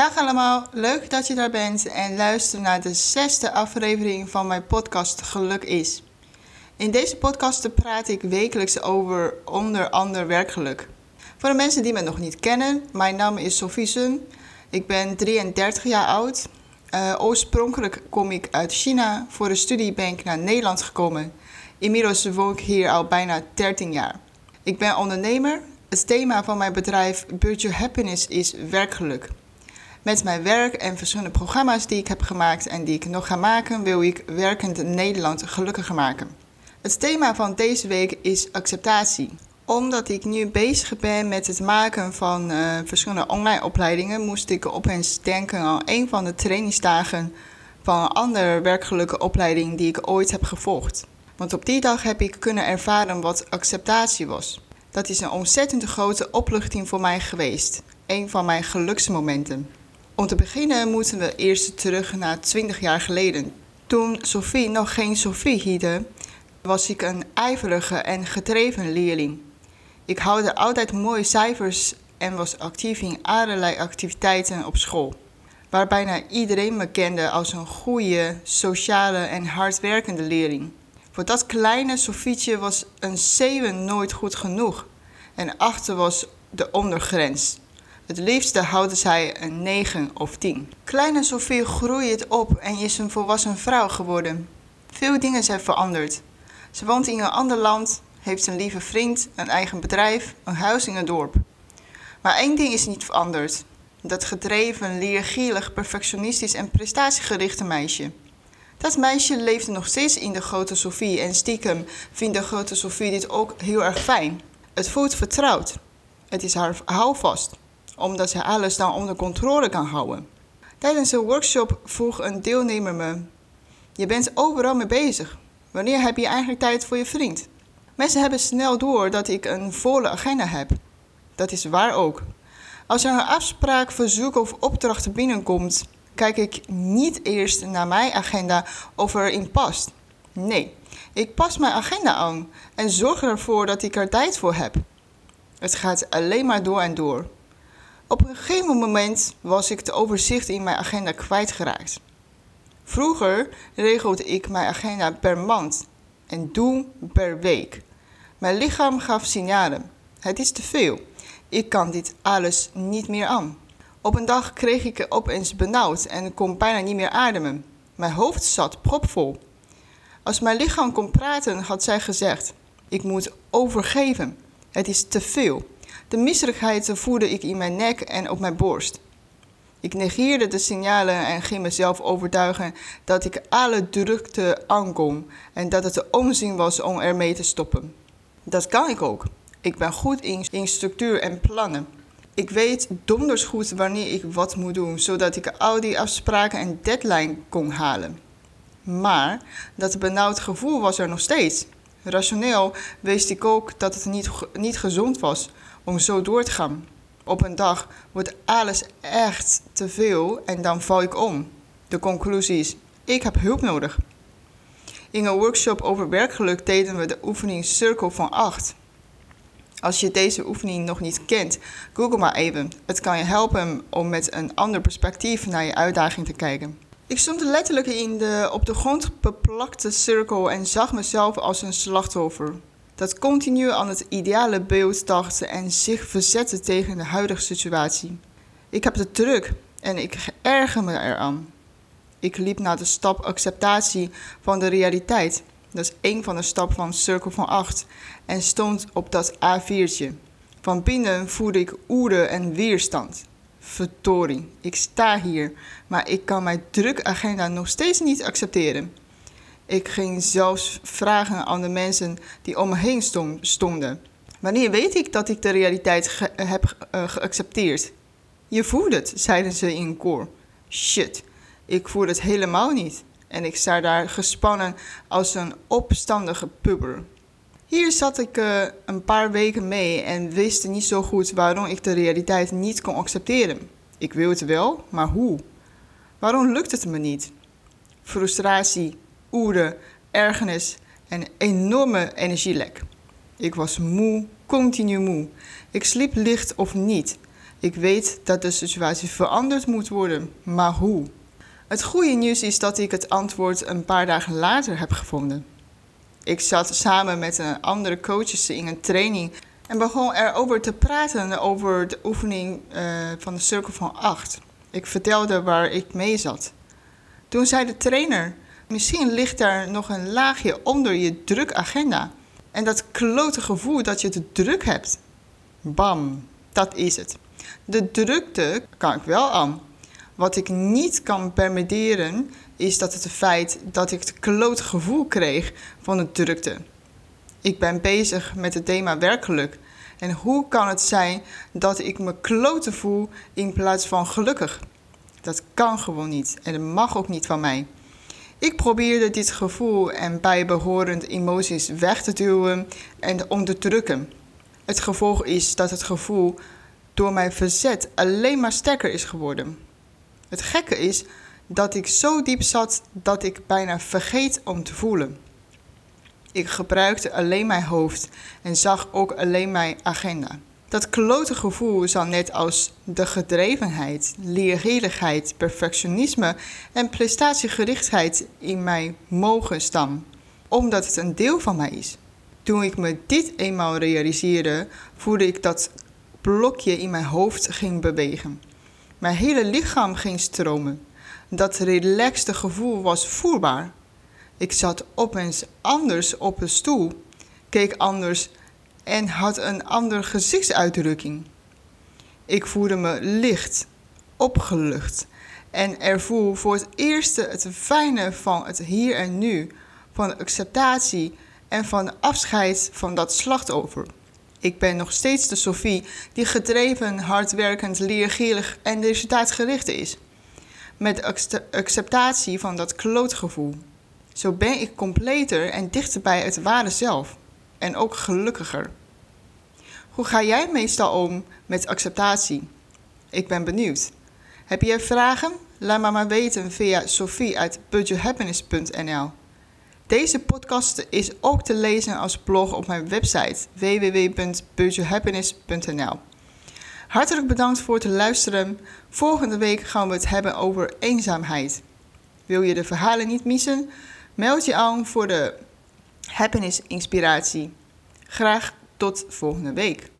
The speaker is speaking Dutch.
Dag allemaal, leuk dat je daar bent en luister naar de zesde aflevering van mijn podcast Geluk is. In deze podcast praat ik wekelijks over onder andere werkgeluk. Voor de mensen die me nog niet kennen, mijn naam is Sophie Sun. Ik ben 33 jaar oud. Uh, oorspronkelijk kom ik uit China. Voor de studie ben ik naar Nederland gekomen. Inmiddels woon ik hier al bijna 13 jaar. Ik ben ondernemer. Het thema van mijn bedrijf Your Happiness is werkgeluk. Met mijn werk en verschillende programma's die ik heb gemaakt en die ik nog ga maken, wil ik werkend Nederland gelukkiger maken. Het thema van deze week is acceptatie. Omdat ik nu bezig ben met het maken van uh, verschillende online opleidingen, moest ik opeens denken aan een van de trainingsdagen van een andere werkgelukkige opleiding die ik ooit heb gevolgd. Want op die dag heb ik kunnen ervaren wat acceptatie was. Dat is een ontzettend grote opluchting voor mij geweest. Een van mijn geluksmomenten. Om te beginnen moeten we eerst terug naar 20 jaar geleden. Toen Sophie nog geen Sophie heette, was ik een ijverige en gedreven leerling. Ik haalde altijd mooie cijfers en was actief in allerlei activiteiten op school. Waar bijna iedereen me kende als een goede, sociale en hardwerkende leerling. Voor dat kleine Sofietje was een 7 nooit goed genoeg. En achter was de ondergrens. Het liefste houden zij een 9 of 10. Kleine Sofie groeit op en is een volwassen vrouw geworden. Veel dingen zijn veranderd. Ze woont in een ander land, heeft een lieve vriend, een eigen bedrijf, een huis in het dorp. Maar één ding is niet veranderd. Dat gedreven, leergierig, perfectionistisch en prestatiegerichte meisje. Dat meisje leefde nog steeds in de grote Sofie en stiekem vindt de grote Sofie dit ook heel erg fijn. Het voelt vertrouwd. Het is haar houvast, omdat zij alles dan onder controle kan houden. Tijdens een workshop vroeg een deelnemer me: Je bent overal mee bezig. Wanneer heb je eigenlijk tijd voor je vriend? Mensen hebben snel door dat ik een volle agenda heb. Dat is waar ook. Als er een afspraak, verzoek of opdracht binnenkomt, kijk ik niet eerst naar mijn agenda of er in past. Nee, ik pas mijn agenda aan en zorg ervoor dat ik er tijd voor heb. Het gaat alleen maar door en door. Op een gegeven moment was ik de overzicht in mijn agenda kwijtgeraakt. Vroeger regelde ik mijn agenda per maand en doe per week. Mijn lichaam gaf signalen. Het is te veel. Ik kan dit alles niet meer aan. Op een dag kreeg ik opeens benauwd en kon bijna niet meer ademen. Mijn hoofd zat propvol. Als mijn lichaam kon praten, had zij gezegd: Ik moet overgeven. Het is te veel. De misselijkheid voelde ik in mijn nek en op mijn borst. Ik negeerde de signalen en ging mezelf overtuigen dat ik alle drukte aankom en dat het onzin was om ermee te stoppen. Dat kan ik ook. Ik ben goed in, in structuur en plannen. Ik weet donders goed wanneer ik wat moet doen, zodat ik al die afspraken en deadline kon halen. Maar dat benauwd gevoel was er nog steeds. Rationeel wist ik ook dat het niet, niet gezond was om zo door te gaan. Op een dag wordt alles echt te veel en dan val ik om. De conclusie is: ik heb hulp nodig. In een workshop over werkgeluk deden we de oefening Cirkel van 8. Als je deze oefening nog niet kent, google maar even. Het kan je helpen om met een ander perspectief naar je uitdaging te kijken. Ik stond letterlijk in de op de grond beplakte cirkel en zag mezelf als een slachtoffer. Dat continu aan het ideale beeld dacht en zich verzette tegen de huidige situatie. Ik heb het druk en ik erger me eraan. Ik liep naar de stap acceptatie van de realiteit. Dat is één van de stappen van Cirkel van 8 en stond op dat A4'tje. Van binnen voelde ik oeren en weerstand. Verdorie, ik sta hier, maar ik kan mijn drukagenda nog steeds niet accepteren. Ik ging zelfs vragen aan de mensen die om me heen stonden. Wanneer weet ik dat ik de realiteit heb uh, geaccepteerd? Je voelt het, zeiden ze in koor. Shit, ik voel het helemaal niet. En ik sta daar gespannen als een opstandige puber. Hier zat ik uh, een paar weken mee en wist niet zo goed waarom ik de realiteit niet kon accepteren. Ik wil het wel, maar hoe? Waarom lukt het me niet? Frustratie, oeren, ergernis en enorme energielek. Ik was moe, continu moe. Ik sliep licht of niet. Ik weet dat de situatie veranderd moet worden, maar hoe? Het goede nieuws is dat ik het antwoord een paar dagen later heb gevonden. Ik zat samen met een andere coaches in een training en begon erover te praten over de oefening uh, van de cirkel van 8. Ik vertelde waar ik mee zat. Toen zei de trainer: Misschien ligt daar nog een laagje onder je drukagenda. En dat klote gevoel dat je te druk hebt. Bam, dat is het. De drukte kan ik wel aan. Wat ik niet kan permitteren is dat het feit dat ik het klote gevoel kreeg van de drukte. Ik ben bezig met het thema werkgeluk. En hoe kan het zijn dat ik me klote voel in plaats van gelukkig? Dat kan gewoon niet en dat mag ook niet van mij. Ik probeerde dit gevoel en bijbehorende emoties weg te duwen en onderdrukken. Het gevolg is dat het gevoel door mijn verzet alleen maar sterker is geworden. Het gekke is dat ik zo diep zat dat ik bijna vergeet om te voelen. Ik gebruikte alleen mijn hoofd en zag ook alleen mijn agenda. Dat klote gevoel zal net als de gedrevenheid, leergierigheid, perfectionisme en prestatiegerichtheid in mij mogen staan, omdat het een deel van mij is. Toen ik me dit eenmaal realiseerde, voelde ik dat blokje in mijn hoofd ging bewegen. Mijn hele lichaam ging stromen. Dat relaxte gevoel was voelbaar. Ik zat opeens anders op een stoel, keek anders en had een andere gezichtsuitdrukking. Ik voelde me licht, opgelucht en ervoer voor het eerst het fijne van het hier en nu, van de acceptatie en van afscheid van dat slachtoffer. Ik ben nog steeds de Sophie die gedreven, hardwerkend, leergierig en resultaatgericht is. Met acceptatie van dat klootgevoel. Zo ben ik completer en dichter bij het ware zelf. En ook gelukkiger. Hoe ga jij meestal om met acceptatie? Ik ben benieuwd. Heb je vragen? Laat me maar weten via sophie uit budgethappiness.nl. Deze podcast is ook te lezen als blog op mijn website www.budgethappiness.nl. Hartelijk bedankt voor het luisteren. Volgende week gaan we het hebben over eenzaamheid. Wil je de verhalen niet missen? Meld je aan voor de Happiness Inspiratie. Graag tot volgende week.